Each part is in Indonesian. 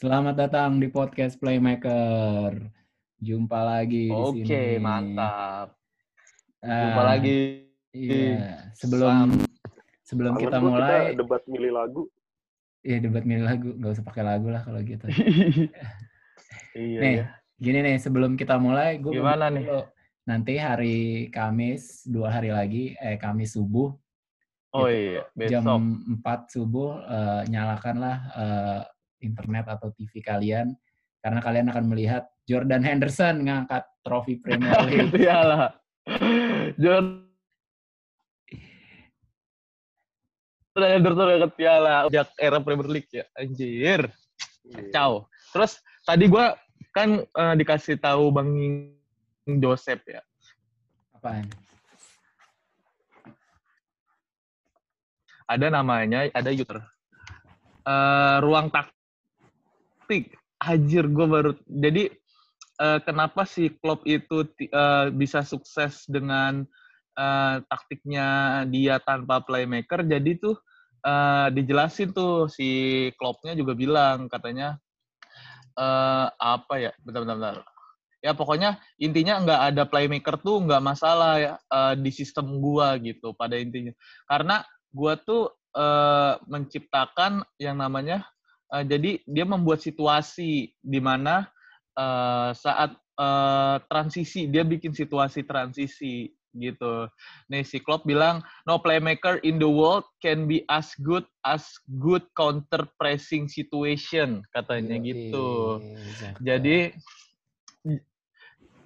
Selamat datang di podcast Playmaker. Jumpa lagi di Oke, sini. mantap. Ah, Jumpa lagi. Iya, sebelum sebelum Kangen kita mulai, kita debat milih lagu. ya debat milih lagu, nggak usah pakai lagu lah kalau gitu. iya, Nih, iya. gini nih, sebelum kita mulai, gue Gimana nih? Nanti hari Kamis, dua hari lagi, eh Kamis subuh, Oh gitu. iya, jam besok. 4 subuh, eh, nyalakanlah eh, internet atau TV kalian, karena kalian akan melihat Jordan Henderson ngangkat trofi Premier League. Gitu ya lah. Jordan Henderson yang piala sejak era Premier League ya. Anjir. Iya. Kacau. Terus tadi gua kan eh, dikasih tahu Bang Joseph ya. Apaan? ada namanya ada user Eh, ruang taktik Hajir gue baru jadi eh, kenapa si Klopp itu eh, bisa sukses dengan eh, taktiknya dia tanpa playmaker? Jadi tuh eh, dijelasin tuh si Kloppnya juga bilang katanya eh, apa ya? Bentar-bentar bentar. ya pokoknya intinya nggak ada playmaker tuh nggak masalah ya eh, di sistem gua gitu pada intinya. Karena gua tuh eh, menciptakan yang namanya eh, jadi dia membuat situasi di mana eh, saat eh, transisi dia bikin situasi transisi gitu. Nih si Klopp bilang no playmaker in the world can be as good as good counter pressing situation katanya Yoi, gitu. Zaka. Jadi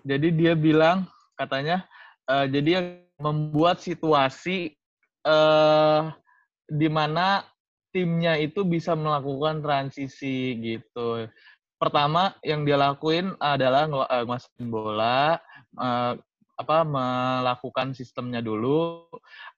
jadi dia bilang katanya eh, jadi yang membuat situasi eh di mana timnya itu bisa melakukan transisi gitu. Pertama yang dia lakuin adalah ngel- eh, bola eh, apa melakukan sistemnya dulu.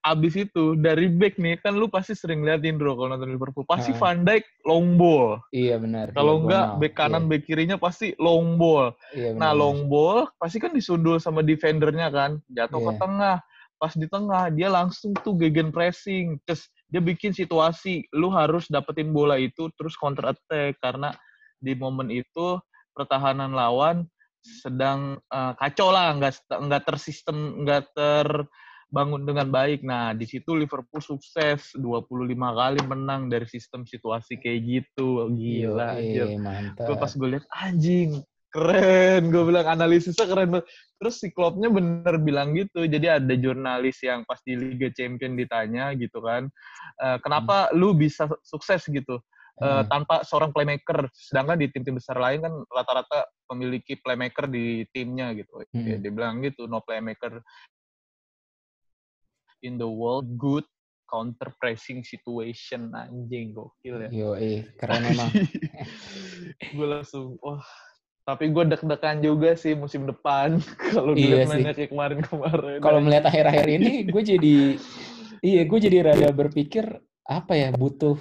Abis itu dari back nih kan lu pasti sering liatin bro kalau nonton Liverpool pasti Ah. Van Dijk long ball. Iya benar. Kalau enggak diagonal. back kanan Iya, back kirinya pasti long ball. iya, Nah, benar-benar. long ball pasti kan disundul sama defendernya kan, jatuh ke Iya. tengah. Pas di tengah dia langsung tuh gegen pressing, terus dia bikin situasi lu harus dapetin bola itu terus counter attack karena di momen itu pertahanan lawan sedang eh, kacau lah, nggak nggak tersistem, nggak terbangun dengan baik. Nah, di situ Liverpool sukses 25 kali menang dari sistem situasi kayak gitu. Gila, Yoi, anjir mantap. gue pas gue lihat anjing keren. Gue bilang analisisnya keren banget. Terus si Kloppnya bener bilang gitu. Jadi ada jurnalis yang pas di Liga Champion ditanya gitu kan "Eh, kenapa lu bisa sukses gitu eh, Hmm. tanpa seorang playmaker. Sedangkan di tim-tim besar lain kan rata-rata memiliki playmaker di timnya gitu. Hmm. dia bilang gitu no playmaker in the world good counter pressing situation. Anjing gokil ya. Yoi, keren emang. gue langsung wah tapi gue deg-degan juga sih musim depan kalau Iya dilihat sih. mainnya kayak kemarin-kemarin Kalau melihat akhir-akhir ini, gue jadi, iya gue jadi rada berpikir apa ya butuh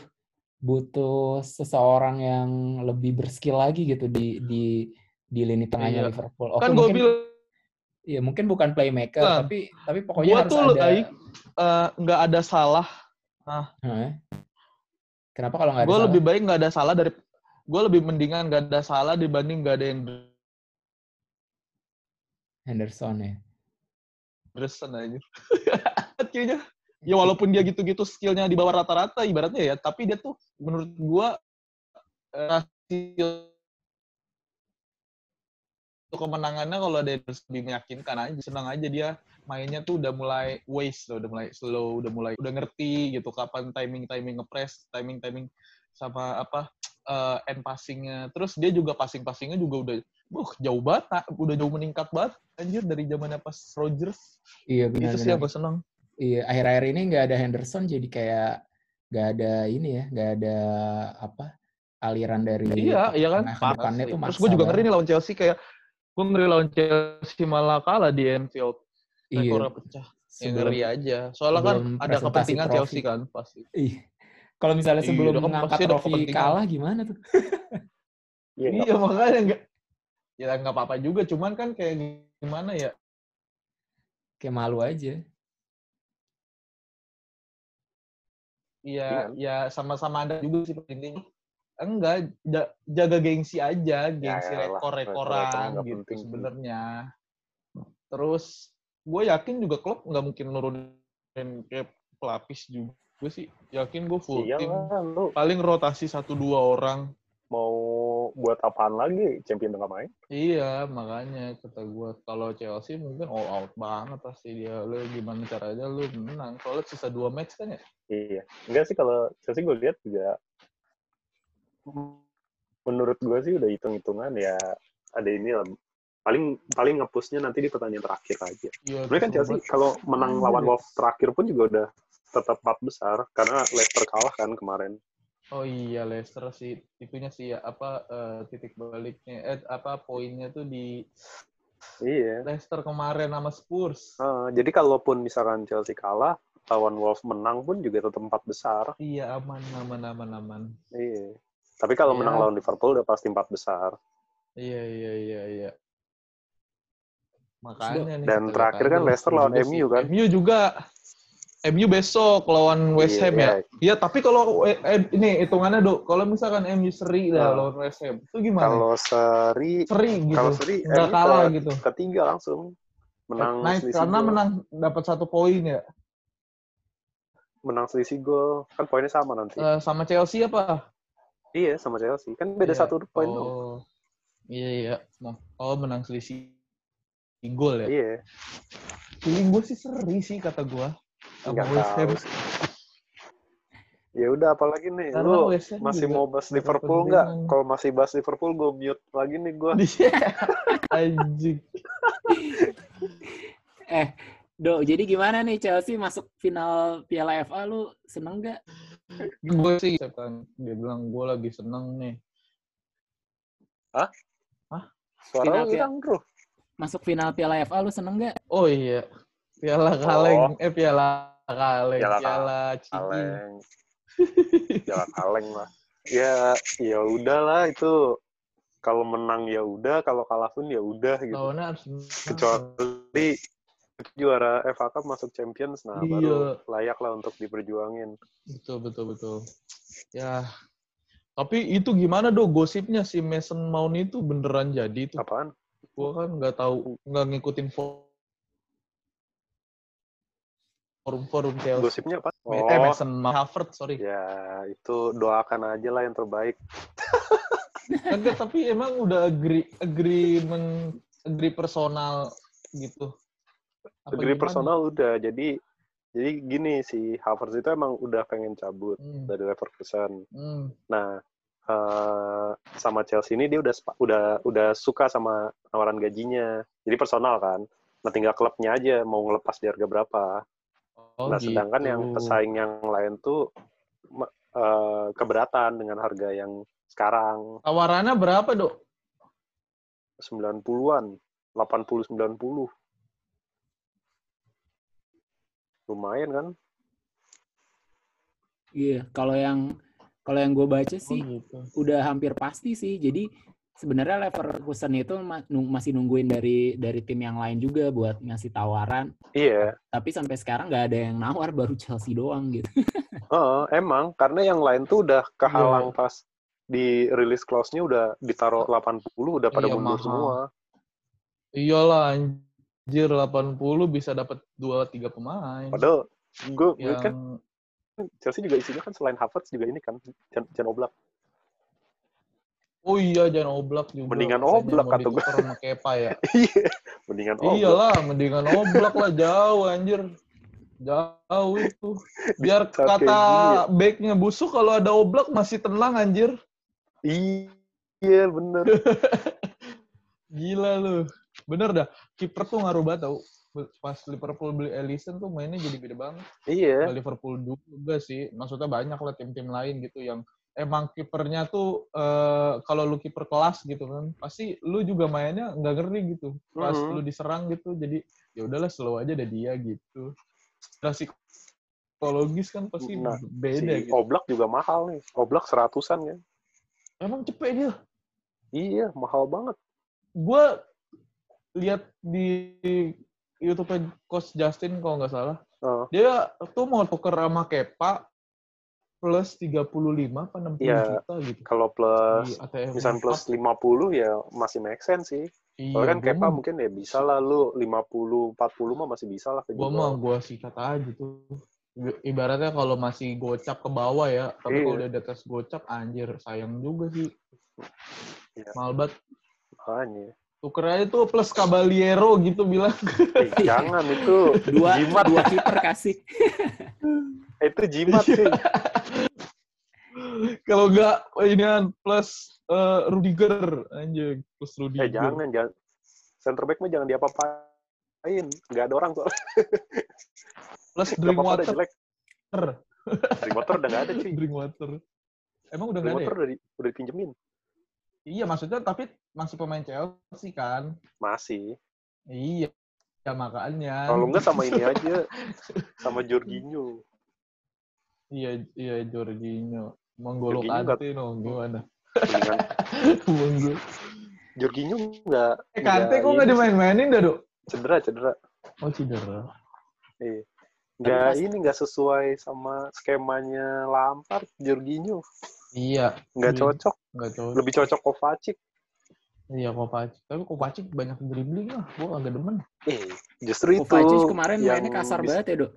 butuh seseorang yang lebih berskill lagi gitu di di di lini tengahnya Iya. Liverpool. Oke, kan gue bilang iya mungkin bukan playmaker, Kan. tapi tapi pokoknya harus tuh ada. Eh, nggak ada salah Hah? Kenapa kalau nggak ada gue lebih baik nggak ada salah dari gue lebih mendingan nggak ada salah dibanding nggak ada yang Henderson ya. Anderson aja kayaknya. Ya walaupun dia gitu-gitu skillnya di bawah rata-rata ibaratnya ya tapi dia tuh menurut gue eh, rasio kemenangannya kalau ada yang lebih meyakinkan aja senang aja dia mainnya tuh udah mulai waste udah mulai slow udah mulai udah ngerti gitu kapan timing timing ngepres timing timing sama apa eh, end passingnya terus dia juga passing passingnya juga udah Wah, jauh banget, udah jauh meningkat banget, anjir dari zamannya pas Rodgers. Iya itu sih seneng. Iya akhir-akhir ini nggak ada Henderson jadi kayak nggak ada ini ya, nggak ada apa aliran dari Iya, iya kan. depannya tuh Terus gue juga ngeri nih lawan Chelsea kayak gue ngeri lawan Chelsea malah kalah di Anfield. Iya. Rekornya pecah. Ya sebelum- ngeri aja. Soalnya kan ada kepentingan trofi. Chelsea kan pasti. Ih. Kalau misalnya Iya, sebelum kan mengangkat trofi kalah gimana tuh? Iya, Iya makanya nggak ya nggak apa-apa juga cuman kan kayak gimana ya Kayak malu aja. Iya, Iya. ya sama-sama ada juga sih intinya. enggak ja- jaga gengsi aja, gengsi Ya, rekor-rekoran gitu penting sebenarnya. Terus gue yakin juga klub nggak mungkin nurunin kayak pelapis juga sih. Yakin gue full tim. Iyalah, lu Paling rotasi satu dua orang. mau buat apaan lagi? Champion nggak main? Iya, makanya kata gue kalau Chelsea mungkin all out banget pasti dia. Lu gimana caranya lu menang? Soalnya sisa dua match kan ya? Iya. Enggak sih kalau Chelsea gue lihat juga menurut gue sih udah hitung-hitungan ya ada ini lah. Paling paling ngepusnya nanti di pertandingan terakhir aja. Iya, Sebenarnya kan Chelsea kalau menang lawan Wolves terakhir pun juga udah tetap empat besar karena Leicester kalah kan kemarin. Oh iya Leicester sih itunya sih ya apa eh, titik baliknya eh apa poinnya tuh di Iya. Leicester kemarin sama Spurs. Eh, jadi kalaupun misalkan Chelsea kalah, lawan Wolves menang pun juga tetap empat besar. Iya aman aman aman aman. Iya. Tapi kalau Iya. menang lawan Liverpool udah pasti empat besar. Iya iya iya iya. Makanya nih. Dan terakhir kan Leicester lawan. MU kan? MU juga. MU besok lawan West Ham ya. iya. Iya tapi kalau eh, eh, ini hitungannya dok, kalau misalkan MU seri lah Ah. lawan West Ham, itu gimana? Kalau seri, seri gitu. kalau seri Nggak kalah ke- gitu. ketiga langsung menang Naik selisih karena gol. menang dapat satu poin ya. menang selisih gol kan poinnya sama nanti. Eh, sama Chelsea apa? Iya sama Chelsea kan beda Iya. satu poin dong. Oh, iya iya. Oh menang selisih gol ya. Iya. Feeling gue sih seri sih kata gue. Nggak West Ham. Ya udah apalagi nih Karena lu masih juga mau bahas Liverpool nggak? Kalau masih bahas Liverpool gue mute lagi nih gue. Anjing. Eh, Do, jadi gimana nih Chelsea masuk final Piala FA lu seneng gak? gue sih kan dia bilang gue lagi seneng nih. Suara Final lu hilang bro. Masuk final Piala FA lu seneng gak? Oh iya. Piala kaleng. Eh piala kaleng. Piala Piala. Kaleng. Jalan kaleng lah. Ya, ya udahlah itu kalau menang ya udah, kalau kalah pun ya udah gitu. Harus menang. Kecuali juara FA Cup masuk Champions, nah Iya. baru layak lah untuk diperjuangin. Betul, betul, betul. Ya. Tapi itu gimana do gosipnya si Mason Mount itu beneran jadi tuh? Apaan? Gua kan nggak tahu, nggak ngikutin forum-forum Chelsea. Gosipnya apa? Eh Mason Harvard, sorry. ya itu doakan aja lah yang terbaik. Enggak, tapi emang udah agree, agreement, agree personal gitu. Apa Agree gimana? personal udah, jadi jadi gini si Havertz itu emang udah pengen cabut Hmm, dari Leverkusen. hmm. Nah, eh, sama Chelsea ini dia udah udah udah suka sama tawaran gajinya. Jadi personal kan. Nah, tinggal klubnya aja mau ngelepas di harga berapa. Oh, nah, sedangkan gitu. yang pesaing yang lain tuh eh, keberatan dengan harga yang sekarang Tawarannya berapa, Dok? 90-an, 80 90. Lumayan kan? Iya, kalau yang kalau yang gue baca sih Oh, gitu. udah hampir pasti sih. Jadi sebenarnya Leverkusen itu masih nungguin dari dari tim yang lain juga buat ngasih tawaran. Iya, Tapi sampai sekarang nggak ada yang nawar, baru Chelsea doang gitu. Heeh, emang karena yang lain tuh udah kehalang Iya. pas di release clause-nya udah ditaruh 80 udah pada Iya, mundur mahal. semua. Iyalah, anjir 80 bisa dapat 2 3 pemain. Padahal gue yang kan Chelsea juga isinya kan selain Havertz juga ini kan Jan, Jan Oblak. Oh iya, jangan Oblak juga. Mendingan Oblak kata ditukar sama Kepa ya. Iya, mendingan Oblak. Iyalah, mendingan Oblak lah jauh anjir. Jauh itu. Biar Strategi kata ya. backnya busuk kalau ada Oblak masih tenang anjir. Iya, bener. Gila lu. Bener dah. Kiper tuh ngaruh banget tau. Pas Liverpool beli Alisson tuh mainnya jadi beda banget. iya. Liverpool juga sih. Maksudnya banyak lah tim-tim lain gitu yang emang kipernya tuh eh, kalau lu kiper kelas gitu kan, pasti lu juga mainnya nggak ngeri gitu. Pas Mhm. lu diserang gitu, jadi ya udahlah slow aja ada dia gitu. Secara psikologis kan pasti Nah, beda si gitu. Oblak juga mahal nih. Oblak seratusan kan. Emang cepet dia. Iya, mahal banget. Gue lihat di YouTube Coach Justin kalau nggak salah, Heeh. dia tuh mau tuker sama Kepa, plus 35 apa 60 Iya. juta gitu. Kalau plus misalnya plus 50 ya masih make sense sih. Iya, Kalau kan Kepa mah- mungkin ya bisa lah lu 50 40 mah masih bisa lah gua mah gua sikat aja tuh. I- Ibaratnya kalau masih gocap ke bawah ya, tapi kalau Iya. udah di atas gocap anjir sayang juga sih. Iya. Mahal banget. Makanya. Tuker aja tuh plus Caballero gitu bilang. Eh, jangan itu Dua jimat. dua kiper kasih. itu jimat sih. kalau enggak ini kan plus eh, Rudiger anjir, plus Rudiger. Eh jangan jangan center back mah jangan diapa-apain. Nggak ada orang soalnya. Plus Drinkwater. jelek. Drinkwater udah nggak ada cuy. Drinkwater. Emang udah nggak ada Drinkwater ya? udah, di, udah dipinjemin. Iya maksudnya tapi masih pemain Chelsea kan? Masih. Iya. Ya makanya. Kalau nggak sama ini aja. Sama Jorginho. Iya, iya Jorginho. Menggolo Jorginho nggak- Kante no, gimana? Dengan Menggolo. Jorginho nggak Eh Kante kok nggak ini, dimain-mainin dah, Dok? cedera cedera. Oh, cedera. Iya. Nggak pas- ini nggak sesuai sama skemanya Lampard Jorginho. Iya, Nggak Iya. cocok. nggak cocok. Lebih cocok Kovacic. Iya, Kovacic. Tapi Kovacic banyak dribbling lah. Gua agak demen. Eh, justru itu. Kovacic kemarin mainnya kasar banget ya, Dok.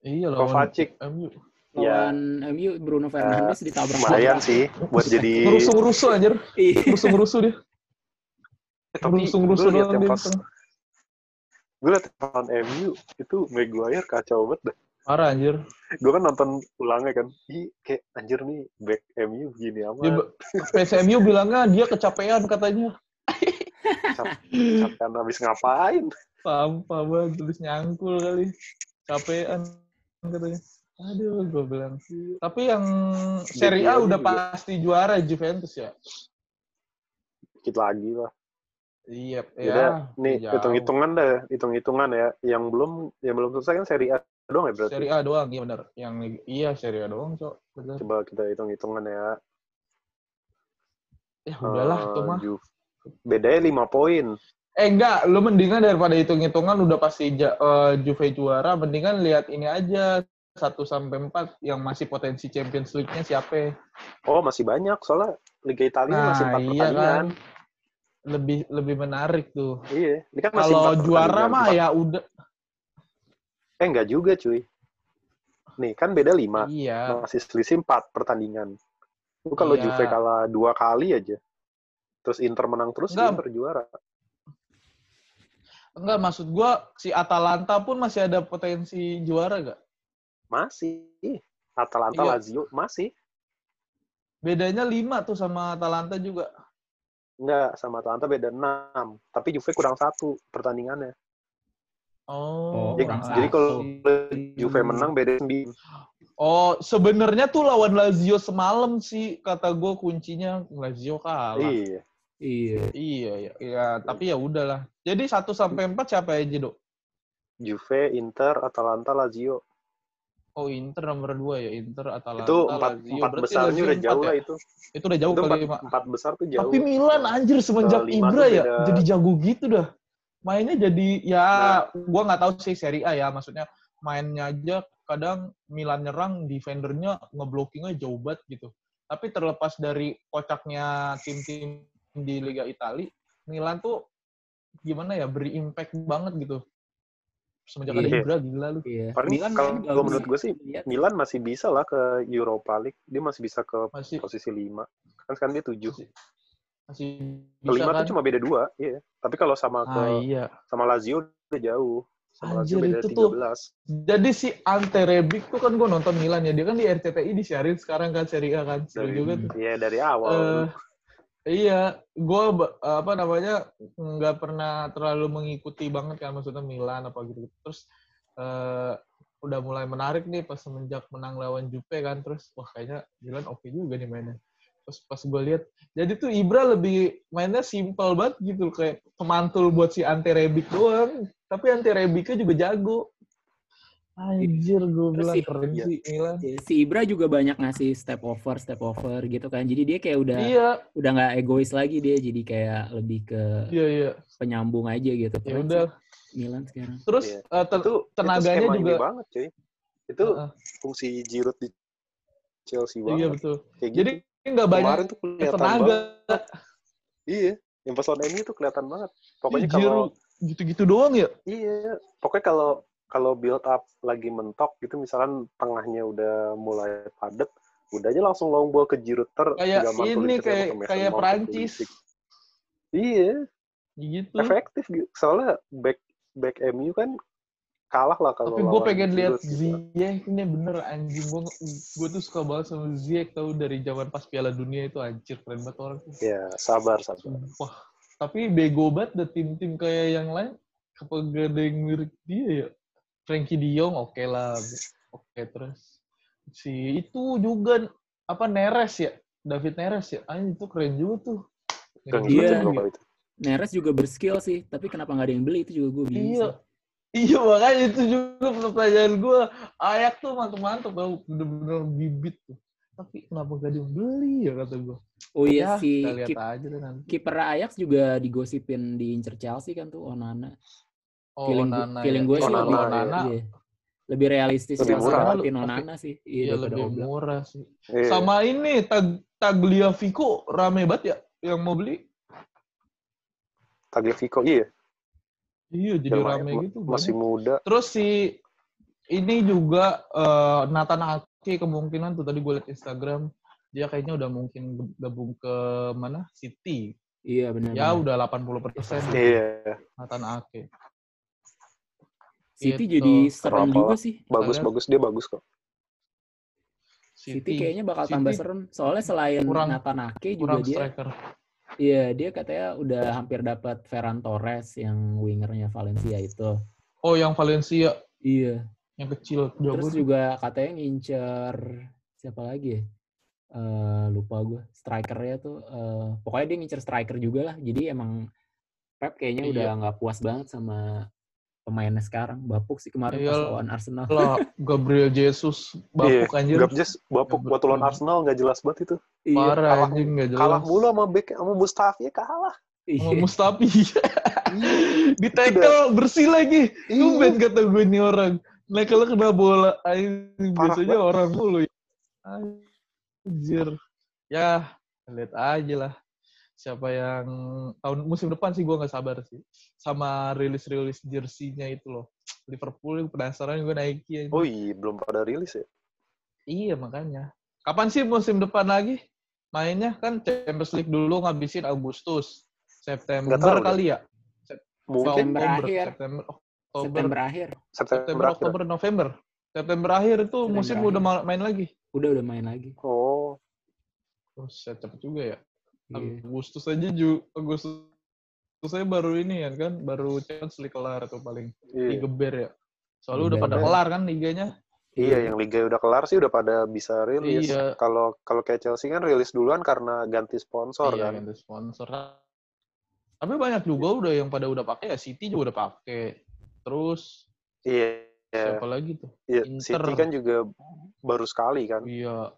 Iya lawan Kovacic. MU. Ya. Lawan MU Bruno Fernandes ditabrak. Lumayan sih buat jadi. Ngerusuh-ngerusuh anjir. Iya. Ngerusuh-ngerusuh dia. Eh, liat doang yang dia. pas gue liat lawan MU itu Maguire kacau banget dah. Parah anjir. Gue kan nonton ulangnya kan, ih kayak anjir nih back MU gini amat. Dia, PSMU bilangnya dia kecapean katanya. Capek habis ngapain? Sampah banget, terus nyangkul kali. Capean katanya. Aduh, gue bilang. Tapi yang Serie A udah pasti juara Juventus ya? Dikit lagi lah. Iya, Udah, ya. nih hitung-hitungan dah, hitung-hitungan ya. Yang belum, yang belum selesai kan Serie A doang ya berarti. Serie A doang, iya benar. Yang iya Serie A doang, Cok. Bener. Coba kita hitung-hitungan ya. Ya udahlah, Eh, itu mah. Ju- Bedanya 5 poin. Eh enggak, lu mendingan daripada hitung-hitungan udah pasti eh, Juve juara, mendingan lihat ini aja 1 sampai 4 yang masih potensi Champions League-nya siapa. Oh, masih banyak soalnya Liga Italia masih 4 Nah, iya pertandingan. kan. Lebih lebih menarik tuh. Iya, ini kan masih Kalau 4 juara mah ya udah Eh, enggak juga cuy. Nih, kan beda 5. iya. Masih selisih 4 pertandingan. Lu kalau Iya. Juve kalah dua kali aja. Terus Inter menang terus. Inter juara. Enggak maksud gua si Atalanta pun masih ada potensi juara gak? Masih. Atalanta, Iya. Lazio, masih. Bedanya 5 tuh sama Atalanta juga. Enggak, sama Atalanta beda 6. Tapi Juve kurang satu pertandingannya. Oh, Oh, Jadi, kurang jadi kalau. Juve menang beda 9. Oh, sebenarnya tuh lawan Lazio semalam sih kata gue kuncinya Lazio kalah. Iya. Iya. Iya, iya, iya, tapi ya udahlah. Jadi 1 sampai 4 siapa aja, Dok? Juve, Inter, Atalanta, Lazio. Oh, Inter nomor 2 ya, Inter Atalanta. itu empat, Lazio. empat Berarti besarnya udah jauh ya? lah itu. Itu udah jauh Itu kali, empat, Mak. empat besar tuh jauh. Tapi Milan anjir semenjak Ibra ya beda. jadi jago gitu dah. Mainnya jadi ya Nah. gua nggak tahu sih Serie A ya, maksudnya mainnya aja kadang Milan nyerang defendernya ngeblokingnya jauh banget gitu. Tapi terlepas dari kocaknya tim-tim di Liga Italia, Milan tuh gimana ya beri impact banget gitu. Semenjak ada Iya. Ibra gila lu. Iya. Paling Milan kalau menurut gue sih, Lihat. Milan masih bisa lah ke Europa League. Dia masih bisa ke Masih posisi 5. Kan sekarang dia 7. masih, masih bisa Kelima kan? tuh cuma beda 2, iya. Tapi kalau sama ke ah, iya. sama Lazio udah jauh. Sama Lazio Anjir, beda itu tuh 13. Jadi si Ante Rebic tuh kan gue nonton Milan ya, dia kan di RCTI disiarin sekarang kan Serie A kan, seru Dari, juga tuh. Iya, dari awal. Eh, iya, gue apa namanya nggak pernah terlalu mengikuti banget kan maksudnya Milan apa gitu. Terus eh, udah mulai menarik nih pas semenjak menang lawan Juve kan, terus wah kayaknya Milan oke juga nih mainnya. Terus pas gue lihat, jadi tuh Ibra lebih mainnya simpel banget gitu, kayak pemantul buat si Ante Rebic doang. Tapi Ante Rebicnya juga jago. Anjir, gue bilang si- keren iya. sih Milan. Si Ibra juga banyak ngasih step over, step over gitu kan. Jadi dia kayak udah Iya, udah nggak egois lagi dia, jadi kayak lebih ke iya, iya. penyambung aja gitu. Ya udah. Milan sekarang. Terus Iya. eh, te- itu tenaganya itu juga ini banget, cuy. Itu Heeh. fungsi Giroud di Chelsea Iya banget. betul. Kayak Jadi gitu. nggak banyak Kemarin tuh kelihatan tenaga. banget. Iya. Yang pas lawan MU tuh kelihatan banget. Pokoknya kalau Giroud gitu-gitu doang ya. Iya, pokoknya kalau kalau build up lagi mentok gitu, misalkan tengahnya udah mulai padat, udah aja langsung long ball ke Giroud. Kayak ini kayak kayak Prancis. Iya, Gitu. efektif gitu. Soalnya back back MU kan kalah lah kalau Tapi gue pengen lihat gitu. Ziyech ini bener anjing gue gue tuh suka banget sama Ziyech tahu dari zaman pas Piala Dunia itu anjir keren banget orang tuh. Ya, sabar, sabar. Wah, tapi bego banget ada tim-tim kayak yang lain apa gak ada yang mirip dia ya? Frankie De Jong oke lah. Oke terus si itu juga apa Neres ya? David Neres ya? Anjing itu keren juga tuh. Iya. itu. Neres juga berskill sih, tapi kenapa nggak ada yang beli itu juga gue bingung. Iya. Iya makanya itu juga pertanyaan gue. Ayak tuh mantep-mantep tau. Bener-bener bibit tuh. Tapi kenapa gak dibeli ya kata gue. Oh iya Ya, si kita lihat kip- aja deh nanti. kiper Ajax juga digosipin diincer Chelsea kan tuh Onana. Oh, feeling Onana feeling ya. gue sih Onana, lebih ya. Onana. iya. lebih realistis Lebih murah. Tapi- Onana sih. Iya Iya, lebih Oblak. murah sih. Iya. Sama ini Tag Tagliafico rame banget ya yang mau beli. Tagliafico, iya. Iya jadi Ya, rame ma- gitu. Masih banyak. muda. Terus si ini juga eh, Nathan Ake kemungkinan tuh tadi gue liat Instagram dia kayaknya udah mungkin gabung ke mana City. Iya benar. Ya udah 80 persen Iya. Nathan Ake. City gitu. jadi serem Kenapa? juga sih. Bagus, Kalian- bagus. Dia bagus kok. City kayaknya bakal City tambah serem. Soalnya selain kurang- Nathan Ake juga dia striker. Iya, dia katanya udah hampir dapat Ferran Torres yang wingernya Valencia itu. Oh yang Valencia Iya. yang kecil jago Terus juga katanya ngincer siapa lagi ya? Eh, lupa gue. Strikernya tuh eh, pokoknya dia ngincer striker juga lah. Jadi emang Pep kayaknya Iya. udah nggak puas banget sama pemainnya sekarang. Bapuk sih kemarin pas Iya. lawan Arsenal. lah Gabriel Jesus bapuk anjir. Gak just bapuk waktu lawan. Arsenal nggak jelas banget itu. Iya. Parah kalah- anjing nggak jelas. Kalah mulu sama Beck sama Mustafi ya kalah. Sama Iya. Mustafi. Di tackle bersih lagi. Iya. Tumben kata gue ini orang. Nah kalau kena bola, anjing, Parah biasanya banget. orang mulu. ya. Anjir. Ya, lihat aja lah. Siapa yang tahun musim depan sih gue nggak sabar sih. Sama rilis-rilis jersey-nya itu loh. Liverpool penasaran gue Nike. anjing. Oh iya, belum pada rilis ya. Iya makanya. Kapan sih musim depan lagi? Mainnya kan Champions League dulu ngabisin Agustus. September tahu deh. kali ya? Mungkin September Oktober, akhir. September, Oktober, September akhir. September, September, akhir. Oktober, November. September akhir itu September musim akhir. udah ma- main lagi. Udah udah main lagi. Oh, Terus saya cepet juga ya. Iya. Agustus aja ju Agustus saya baru ini ya kan, baru Champions League kelar tuh paling iya. digeber ya. Soalnya udah pada kelar kan liganya. Iya, yang liga udah kelar sih udah pada bisa rilis. Iya. Kalau kalau kayak Chelsea kan rilis duluan karena ganti sponsor iya, kan. ganti sponsor. Tapi banyak juga udah yang pada udah pakai ya City juga udah pakai. Terus Iya. siapa lagi tuh? Iya, Inter. City kan juga baru sekali kan. Iya,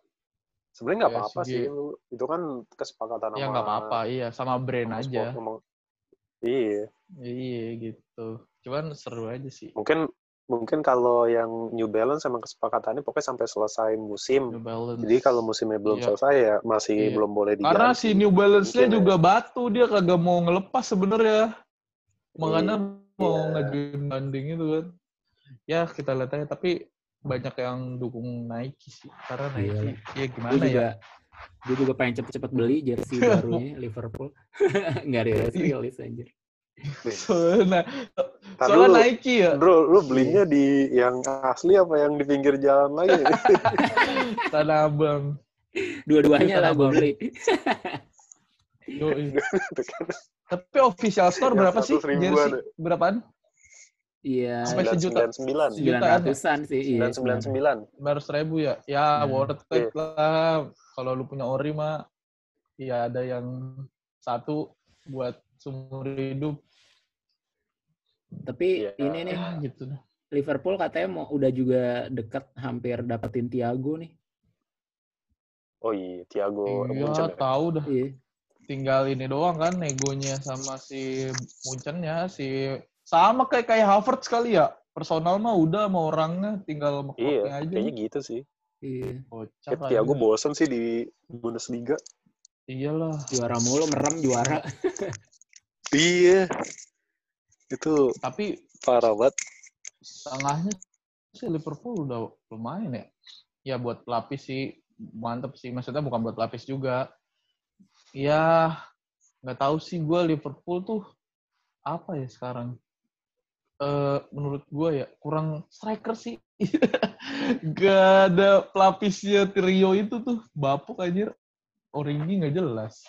Sebenarnya nggak PSG. apa-apa sih, itu kan kesepakatan ya sama nggak apa-apa, iya sama brand sama aja. sport- sama- Iya, Iya gitu. Cuman seru aja sih. mungkin mungkin kalau yang New Balance emang kesepakatannya pokoknya sampai selesai musim. New Balance. Jadi kalau musimnya belum Iya. selesai ya masih Iya. belum boleh diganti. karena si New Balance-nya ya. juga batu dia kagak mau ngelepas sebenarnya. Makanya mau Iya. ngajuin banding itu kan. Ya kita lihat aja tapi banyak yang dukung Nike sih. Karena Nike Iyalah. ya Gue gimana ya? juga gue juga pengen cepet-cepet beli jersey barunya Liverpool. Nggak rilis rilis anjir. Soalnya, soalnya dulu, Nike ya. Bro, lu belinya di yang asli apa yang di pinggir jalan lagi? Tanah Abang. Dua-duanya Iya, lah gue beli. Yoi. Itu kan Tapi official store berapa sih? 100 ribuan Jersey? ya. Berapaan? Iya. Sampai sejuta. 999. Sembilan ya? ratusan sih. Iya. 999. Baru seribu ya? Ya Hmm. worth it lah. Kalau lu punya ori mah, ya ada yang satu buat seumur hidup. Tapi Iya. ini nih Ya gitu. Liverpool katanya mau udah juga deket hampir dapetin Thiago nih. Oh iya, Thiago Munchen Iya, ya. tahu dah. Iya. Tinggal ini doang kan negonya sama si Munchen ya, si sama kayak kayak Havertz kali ya. personal mah udah sama orangnya tinggal sama Iya, aja. kayaknya gitu sih. Iya. Kocak Kayak Thiago aja. bosen sih di Bundesliga. Iyalah. Juara mulu, merem juara. Iya. Itu Tapi parah banget. tengahnya sih Liverpool udah lumayan ya. Ya buat pelapis sih mantep sih. Maksudnya bukan buat pelapis juga. Ya nggak tahu sih gue Liverpool tuh apa ya sekarang. Eh menurut gue ya kurang striker sih. gak ada pelapisnya trio itu tuh bapuk anjir. Origi nggak jelas.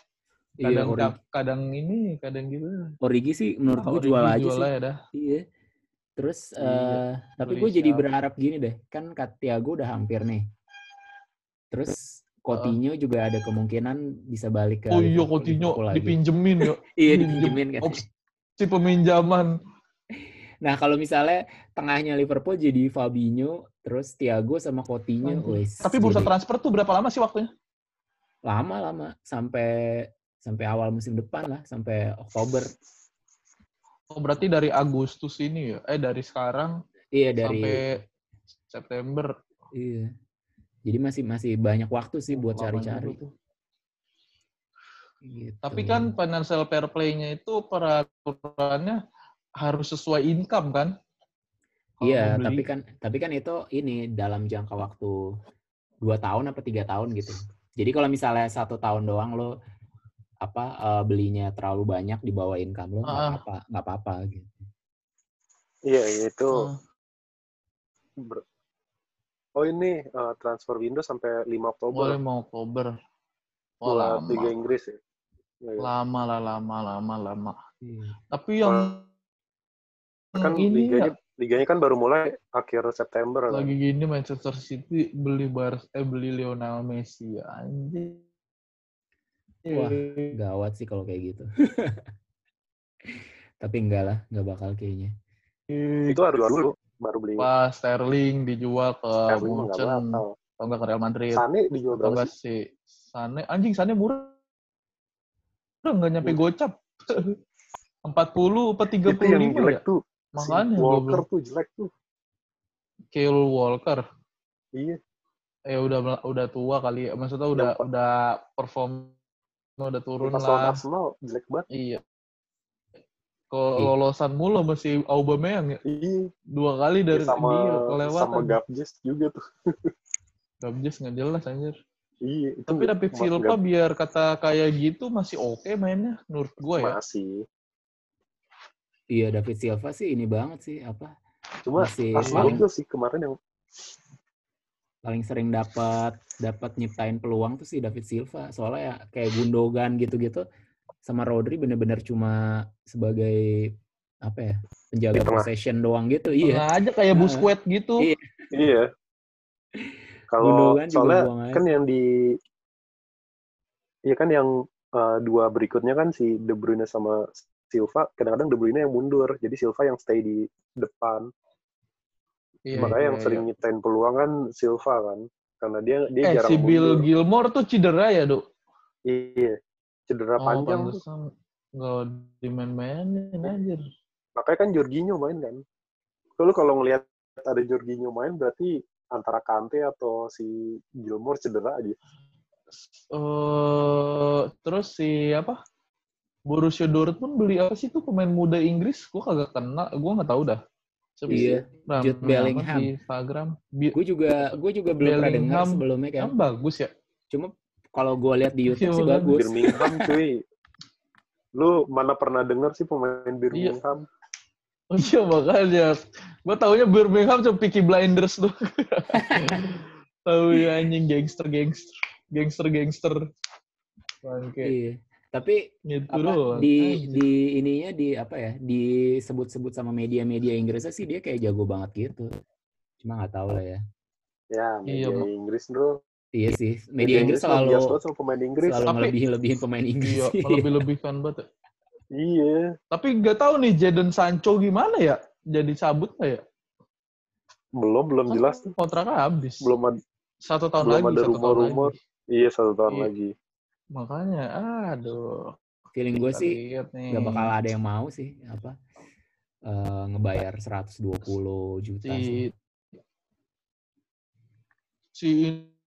Iya, Kadang kadang ini, kadang gitu. Origi sih menurut gue Origi jual aja jual sih. dah. Iya. Terus Iya, eh tapi gue jadi berharap gini deh, kan Kat Thiago udah hampir nih. Terus Coutinho juga ada kemungkinan bisa balik ke Oh iya, Coutinho dipinjemin ya. Iya, pinjem- dipinjemin kan. Opsi peminjaman. Nah, kalau misalnya tengahnya Liverpool jadi Fabinho, terus Thiago sama Coutinho, wes. Tapi bursa jadi transfer tuh berapa lama sih waktunya? lama-lama sampai sampai awal musim depan lah, sampai Oktober. Oh, berarti dari Agustus ini ya? Eh, dari sekarang Iya dari sampai September. iya. Jadi masih masih banyak waktu sih buat cari-cari. Gitu. Tapi kan financial fair play-nya itu peraturannya harus sesuai income kan? Iya, tapi kan tapi kan itu ini dalam jangka waktu dua tahun apa tiga tahun gitu. Jadi kalau misalnya satu tahun doang lo apa eh, belinya terlalu banyak di bawah income lo nggak Ah. apa nggak apa-apa gitu. Iya, itu Hmm. ber- Oh ini eh, transfer window sampai 5 Boleh Oktober mau Oktober. Oh, lama. Liga Inggris ya. Iya. Lama lah, lama, lama, lama. Iya. Tapi yang Kan ini liganya ya, liganya kan baru mulai akhir September kan. lagi gini Manchester City beli Bar eh beli Lionel Messi ya anjing. Wah, Gawat sih kalau kayak gitu. tapi enggak lah, nggak bakal kayaknya. Itu harus dulu baru beli. Pas Sterling dijual ke Munchen atau enggak ke Real Madrid Sane dijual atau berapa enggak sih? si Sane anjing Sane murah Udah nggak nyampe gocap 40 apa 35 Itu yang jelek ya tuh. Si makanya Walker goblok tuh jelek tuh. Kyle Walker Iya. eh udah udah tua kali ya maksudnya udah Yang- udah perform udah turun Pas lah Arsenal jelek banget. iya Iya. kelolosan mulu masih Aubameyang ya Iya. dua kali dari sama dia sama kelewatan Gabjes juga tuh. Gabjes nggak jelas anjir Iya. Itu tapi David Silva biar kata kayak gitu masih oke mainnya menurut gue ya masih. Iya, David Silva sih ini banget sih apa Cuma Masih paling- sih kemarin yang paling sering dapat dapat nyiptain peluang tuh si David Silva. Soalnya ya kayak Gundogan gitu-gitu sama Rodri bener-bener cuma sebagai apa ya penjaga possession doang gitu. Iya. Tengah aja kayak Nah. Busquets gitu Iya. Iya. Kalau Gundogan juga soalnya kan yang di Iya kan yang uh, dua berikutnya kan si De Bruyne sama Silva, kadang-kadang De Bruyne yang mundur, jadi Silva yang stay di depan. Iya, Makanya iya, yang iya. sering nyiptain peluang kan Silva kan, karena dia dia eh jarang si Bill mundur. Gilmore tuh cedera ya dok Iya, cedera oh panjang. nggak dimain-mainin anjir Makanya kan Jorginho main kan. Kalau kalau ngelihat ada Jorginho main berarti antara Kante atau si Gilmore cedera aja. eh terus si apa Borussia Dortmund beli apa sih tuh pemain muda Inggris? Gue kagak kenal, gue nggak tahu dah. Siapa? Iya, Rame Jude Bellingham. di Instagram. Bi- Gue juga gue juga belum pernah dengar Bellingham. sebelumnya kan. Kan bagus ya. Cuma kalau gue lihat di YouTube Iya, sih bagus. Birmingham cuy. Lu mana pernah denger sih pemain Birmingham? Oh iya makanya. Gue taunya Birmingham cuma Peaky Blinders tuh. Tahu ya anjing gangster-gangster. Gangster-gangster. Bangke. Iya. Tapi Gitu apa doang. di Anjing. di ininya di apa ya disebut-sebut sama media-media Inggrisnya sih dia kayak jago banget gitu. Cuma nggak tahu lah ya. Ya, Iya, media Mak. Inggris bro. Iya sih, media Inggris mah selalu sama pemain Inggris. selalu Tapi- ngelebihin-lebihin pemain Inggris. Iya, lebih-lebihkan banget. ya. Iya. Tapi nggak tahu nih Jadon Sancho gimana ya? Jadi cabut nggak ya? Belum, belum Kan jelas. Kontraknya habis. Belum ada, Satu tahun belum lagi. ada satu tahun rumor-rumor. lagi. iya satu tahun Iya. lagi. Makanya, aduh. Feeling gue sih nih. nggak bakal ada yang mau sih apa eh, ngebayar 120 juta si sih. si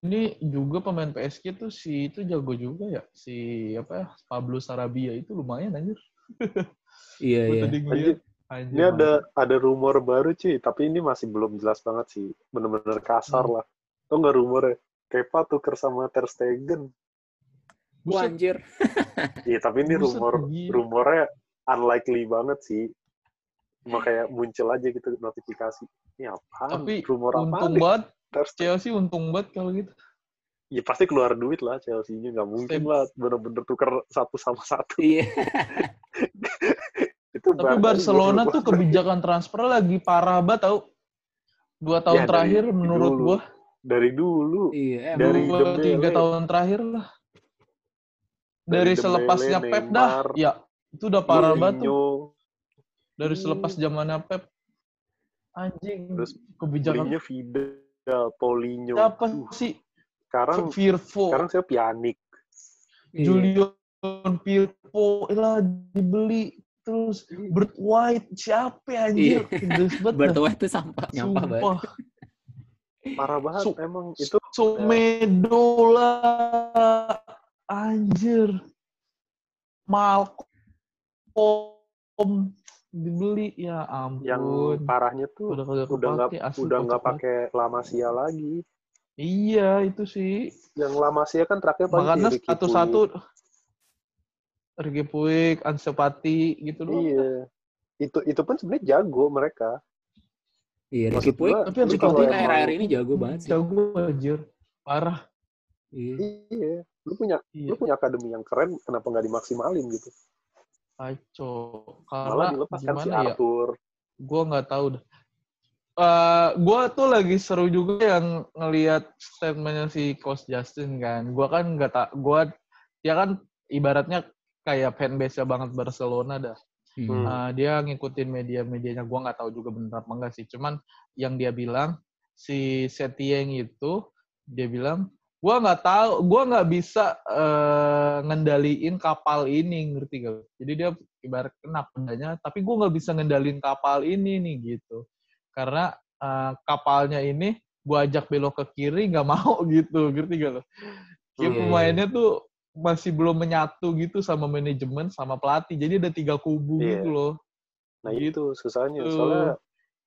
ini juga pemain PSG tuh si itu jago juga ya si apa ya Pablo Sarabia itu lumayan anjir Iya, iya. Ini ada ada rumor baru cuy, tapi ini masih belum jelas banget sih. Bener-bener kasar Hmm. lah. Tau nggak rumornya? Kepa tuker sama Ter Stegen. Buset, anjir. Iya, tapi ini Buset, rumor gila. rumornya unlikely banget sih. Cuma kayak muncul aja gitu notifikasi. Ini apaan? tapi rumor apa untung nih? banget Ter Stegen. Chelsea untung banget kalau gitu Ya pasti keluar duit lah Chelsea-nya. Nggak mungkin Step- lah bener-bener tuker satu sama satu. Iya. Itu tapi Barcelona tuh kebijakan transfer lagi parah banget tau dua tahun Ya, dari terakhir menurut dulu. gua dari dulu. Iya, emang. Dari dua tiga tahun terakhir lah dari, Dari selepasnya Dembele, Pep dah Neymar, ya itu udah parah banget tuh dari Hmm. selepas zamannya Pep anjing Terus kebijakan Mourinho Vidal, Paulinho. siapa Duh, sih sekarang Firpo sekarang saya. Iya. Julian Firpo lah dibeli terus Bert White siapa anjir Iya. Dah. Bertuah itu sampah, nyampah banget. Sumpah. Parah banget Su- emang itu Sumedo lah anjir Malcolm dibeli ya ampun yang parahnya tuh udah kagak udah nggak udah nggak pakai La Masia lagi. iya itu sih Yang La Masia kan terakhir paling makanya si Ricky satu-satu Ricky Puig, Ansu Fati gitu loh. Iya. Itu itu pun sebenarnya jago mereka. Iya, Ricky Puig, Tapi emang- akhir-akhir ini jago banget sih. Jago anjir. Parah. Iya. Iya, lu punya Iya. lu punya akademi yang keren, kenapa nggak dimaksimalin gitu? Malah Karena dilepaskan si gimana ya? Arthur. gue nggak tahu dah. Eh, gue tuh lagi seru juga yang ngelihat statementnya si Coach Justin kan. Gue kan nggak tak, gue dia kan ibaratnya kayak fanbase banget Barcelona dah. Hmm. Eh, dia ngikutin media-medianya. Gue nggak tahu juga bener apa enggak sih. Cuman yang dia bilang si Setieng itu dia bilang gue nggak tahu, gue nggak bisa eh, ngendaliin kapal ini, ngerti gak? Jadi dia ibarat kena pedanya, tapi gue nggak bisa ngendaliin kapal ini nih gitu. Karena eh, kapalnya ini gue ajak belok ke kiri nggak mau gitu, ngerti gak lo? Kayak Iya, pemainnya tuh masih belum menyatu gitu sama manajemen sama pelatih. Jadi ada tiga kubu Iya. gitu loh. Nah Gitu. itu susahnya. Tuh. Soalnya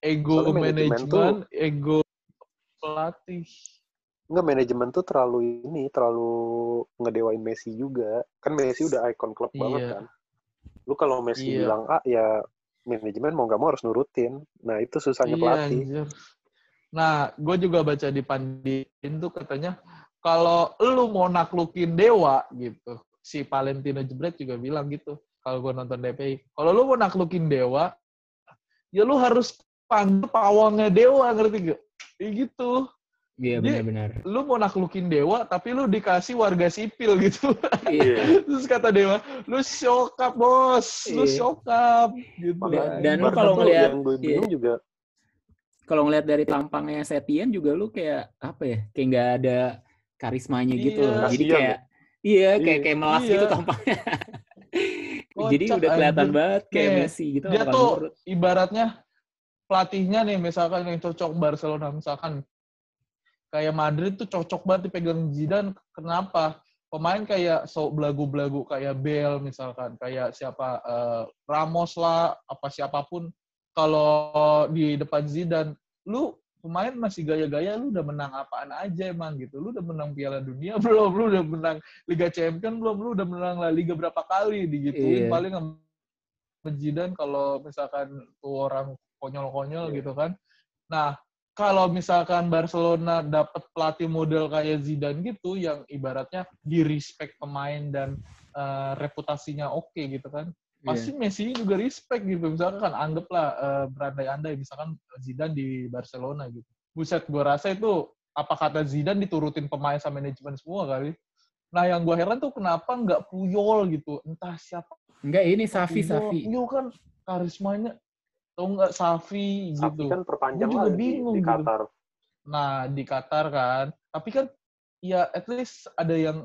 Ego Soalnya manajemen manajemen, ego pelatih. Enggak manajemen tuh terlalu ini, terlalu ngedewain Messi juga. Kan Messi udah ikon klub banget Iya. kan. Lu kalau Messi Iya. bilang A ya manajemen mau nggak mau harus nurutin. Nah itu susahnya Iya, pelatih. anjir. Nah, gue juga baca di Pandin tuh katanya kalau lu mau naklukin dewa gitu, si Valentino Jebret juga bilang gitu. Kalau gue nonton DPI, kalau lu mau naklukin dewa, ya lu harus panggil pawangnya dewa, ngerti gak? Kayak gitu. Iya, benar-benar. Lu mau naklukin dewa, tapi lu dikasih warga sipil gitu. Iya. Terus kata dewa, lu syokap bos, lu Iya. syokap. Gitu. Makanya Dan lu kalau gue bingung juga Kalau ngeliat dari tampangnya Setien juga lu kayak apa ya? Kayak nggak ada karismanya gitu Iya. loh. Jadi kayak iya kayak Iya. kayak melas Iya. gitu tampangnya. Jadi udah kelihatan anjir. banget kayak Messi gitu dia tuh nurut. ibaratnya pelatihnya nih misalkan yang cocok Barcelona misalkan kayak Madrid tuh cocok banget dipegang Zidane kenapa pemain kayak so belagu-belagu kayak Bale misalkan kayak siapa eh, Ramos lah apa siapa pun kalau di depan Zidane lu pemain masih gaya-gaya lu udah menang apaan aja emang gitu lu udah menang Piala Dunia belum lu udah menang Liga Champion belum lu udah menang La Liga berapa kali digituin Iya. paling sama Zidane kalau misalkan tuh orang konyol-konyol Iya. gitu kan. Nah, kalau misalkan Barcelona dapat pelatih model kayak Zidane gitu yang ibaratnya di respect pemain dan eh, reputasinya oke gitu kan. Pasti Messi juga respect gitu. Misalkan kan anggaplah eh, berandai-andai misalkan Zidane di Barcelona gitu. Buset, gua rasa itu apa kata Zidane diturutin pemain sama manajemen semua kali. Nah, yang gua heran tuh kenapa nggak Puyol gitu. Entah siapa Enggak ini Safi Puyol. Safi. Puyol kan karismanya atau enggak Safi Safi gitu. kan perpanjang juga lagi bingung di gitu. Qatar. Nah, di Qatar kan. Tapi kan ya at least ada yang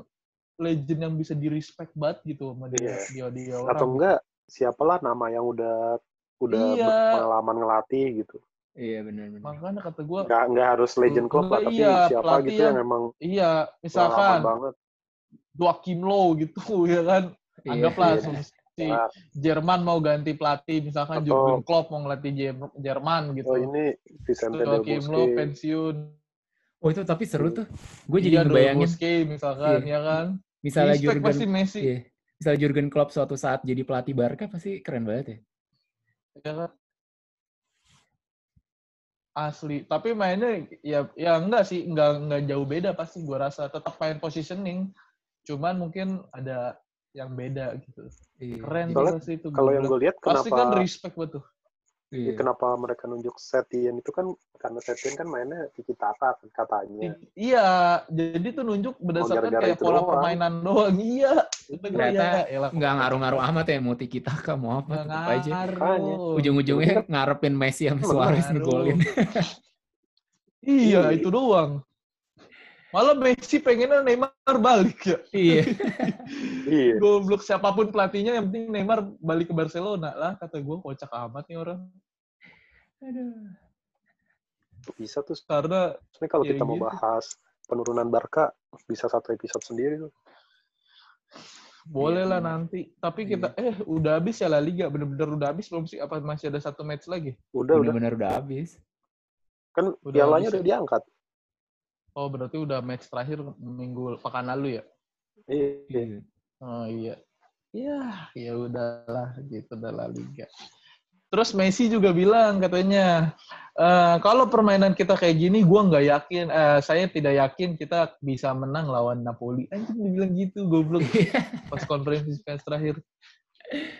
legend yang bisa di respect banget gitu sama dia Iya. dia, dia Atau orang. enggak siapalah nama yang udah udah Iya. berpengalaman ngelatih gitu. Iya benar-benar. Makanya kata gue, Nggak nggak harus legend club lah, tapi iya, siapa gitu yang yang- emang iya, pengalaman misalkan banget. Joachim Low gitu ya kan. Iya. Anggaplah iya. Asumsi Ya, Jerman mau ganti pelatih, misalkan Atau- Jurgen Klopp mau ngelatih Jer- Jerman gitu. oh ini Vicente Del Bosque. pensiun. Oh itu tapi seru tuh. Gue jadi Iya, Del ngebayangin Bosque misalkan, Iya. ya kan. misalnya Respect Jurgen pasti Messi. Iya. Misalnya Jurgen Klopp suatu saat jadi pelatih Barca pasti keren banget ya. Ya kan? Asli. Tapi mainnya ya ya enggak sih, enggak enggak jauh beda pasti gua rasa tetap main positioning. Cuman mungkin ada yang beda gitu. Iya. Keren Soalnya sih itu. Kalau yang gue lihat pasti kan kenapa respect betul. Iya. ya, kenapa mereka nunjuk Setien itu kan karena Setien kan mainnya tiki taka kan katanya. Iya, jadi tuh nunjuk berdasarkan gara-gara kayak itu pola doang. permainan doang. Iya. Ternyata ya, elah, Nggak ngaruh-ngaruh amat ya mau tiki taka mau apa nggak tetap aja. Ujung-ujungnya ngarepin Messi sama. Suarez ngegolin. Iya, Iya. itu doang. Malah Messi pengennya Neymar balik ya. iya. Iya. Goblok siapa pun pelatihnya yang penting Neymar balik ke Barcelona lah kata gue kocak amat nih orang. Aduh. Bisa tuh. Karena Sebenarnya kalau Ya kita mau gitu. bahas penurunan Barca bisa satu episode sendiri tuh. boleh Iya, lah benar. nanti. Tapi kita eh udah habis ya La Liga bener-bener udah habis belum sih? Apa masih ada satu match lagi? Udah udah Benar-benar udah habis. kan Udah pialanya habis udah ya? diangkat. Oh berarti udah match terakhir minggu pekan lalu ya? Iya. Iya. Oh iya. Ya, ya udahlah gitu udah La Liga. Terus Messi juga bilang katanya, "Eh, kalau permainan kita kayak gini, gua nggak yakin, eh, saya tidak yakin kita bisa menang lawan Napoli. Anjing dia bilang gitu, goblok. Pas konferensi pers terakhir.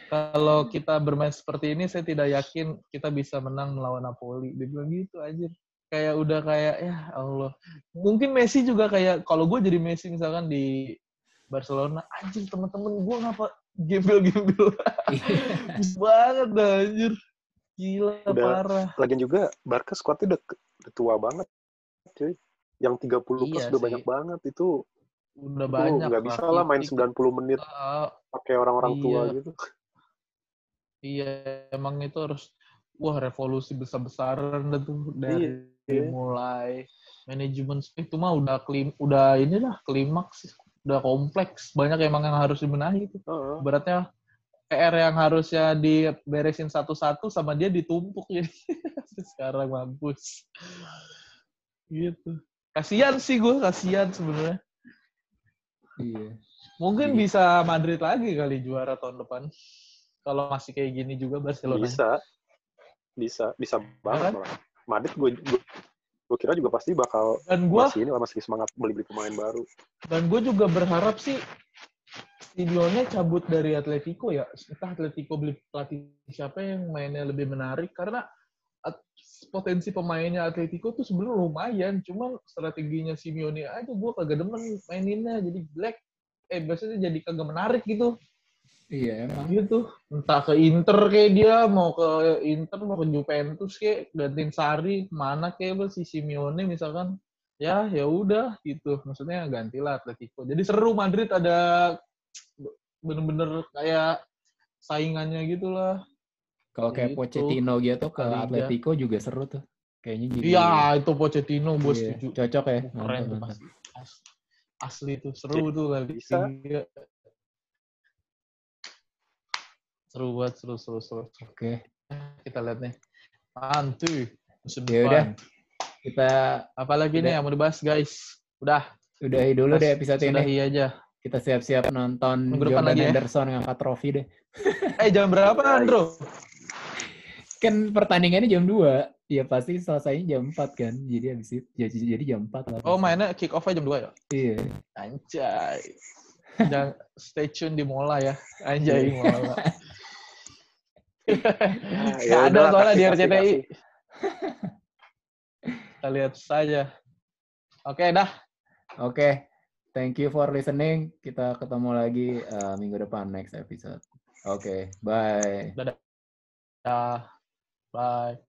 Kalau kita bermain seperti ini, saya tidak yakin kita bisa menang melawan Napoli. Dia bilang gitu, anjir. Kayak udah kayak, ya Allah. Mungkin Messi juga kayak, kalau gue jadi Messi misalkan di Barcelona, anjir teman-teman gue ngapa gembel-gembel Bagus banget dah, anjir. Gila, Udah. parah. Lagian juga Barca squadnya udah, udah tua banget, cuy. Yang 30 plus Iya udah sih. banyak banget itu. Udah Itu banyak. nggak bisa lah main Rakitic. 90 menit Ah, pakai orang-orang tua Iya. gitu. Iya, emang itu harus, wah revolusi besar-besaran dah tuh. Dari Iya. Mulai manajemen, itu mah udah klim, udah inilah, klimaks. Udah kompleks. Banyak emang yang harus dibenahi itu. Heeh. Beratnya PR yang harusnya diberesin satu-satu sama dia ditumpuk jadi sekarang mampus gitu kasihan sih gue kasihan sebenarnya Iya. mungkin Iya. bisa Madrid lagi kali juara tahun depan kalau masih kayak gini juga Barcelona Bisa. Bisa, bisa banget kan? Madrid gue gue kira juga pasti bakal dan gue masih ini lah masih semangat beli-beli pemain baru. dan gue juga berharap sih Simeone cabut dari Atletico ya. Entah Atletico beli pelatih siapa yang mainnya lebih menarik. Karena potensi pemainnya Atletico tuh sebenarnya lumayan. Cuman strateginya Simeone aja gue kagak demen maininnya. Jadi black eh biasanya jadi kagak menarik gitu Iya emang. gitu entah ke Inter kayak dia mau ke Inter mau ke Juventus kayak gantiin Sari mana kayak si Simeone misalkan ya ya udah gitu maksudnya gantilah Atletico jadi seru Madrid ada bener-bener kayak saingannya gitulah Kalau kayak Gitu. Pochettino gitu ke Liga. Atletico juga seru tuh. Kayaknya jadi. iya itu Pochettino gue Iya, setuju Cocok ya. keren Mantap, tuh mantap. pasti As- asli tuh seru tuh kali Bisa. Iya. Seru banget seru seru seru Oke. kita lihat nih mantu Ya udah. Kita apalagi Udah. nih yang mau dibahas guys udah udahi dulu deh episode ini. sudahi aja Kita siap-siap nonton Jordan lagi ya. Henderson ngangkat trofi deh. eh jam berapa. Andro Kan pertandingannya jam 2. Ya pasti selesainya jam 4 kan. Jadi habis itu jadi, jadi jam 4 lah. oh mainnya kick off jam 2 ya Iya. anjay jangan stay tune di Mola ya anjay Mola Nah, Nggak ada soalnya di kasih, RCTI. kasih. Kita lihat saja. Oke dah. Oke. Thank you for listening. Kita ketemu lagi uh, minggu depan next episode. Oke, bye. Dah. Bye.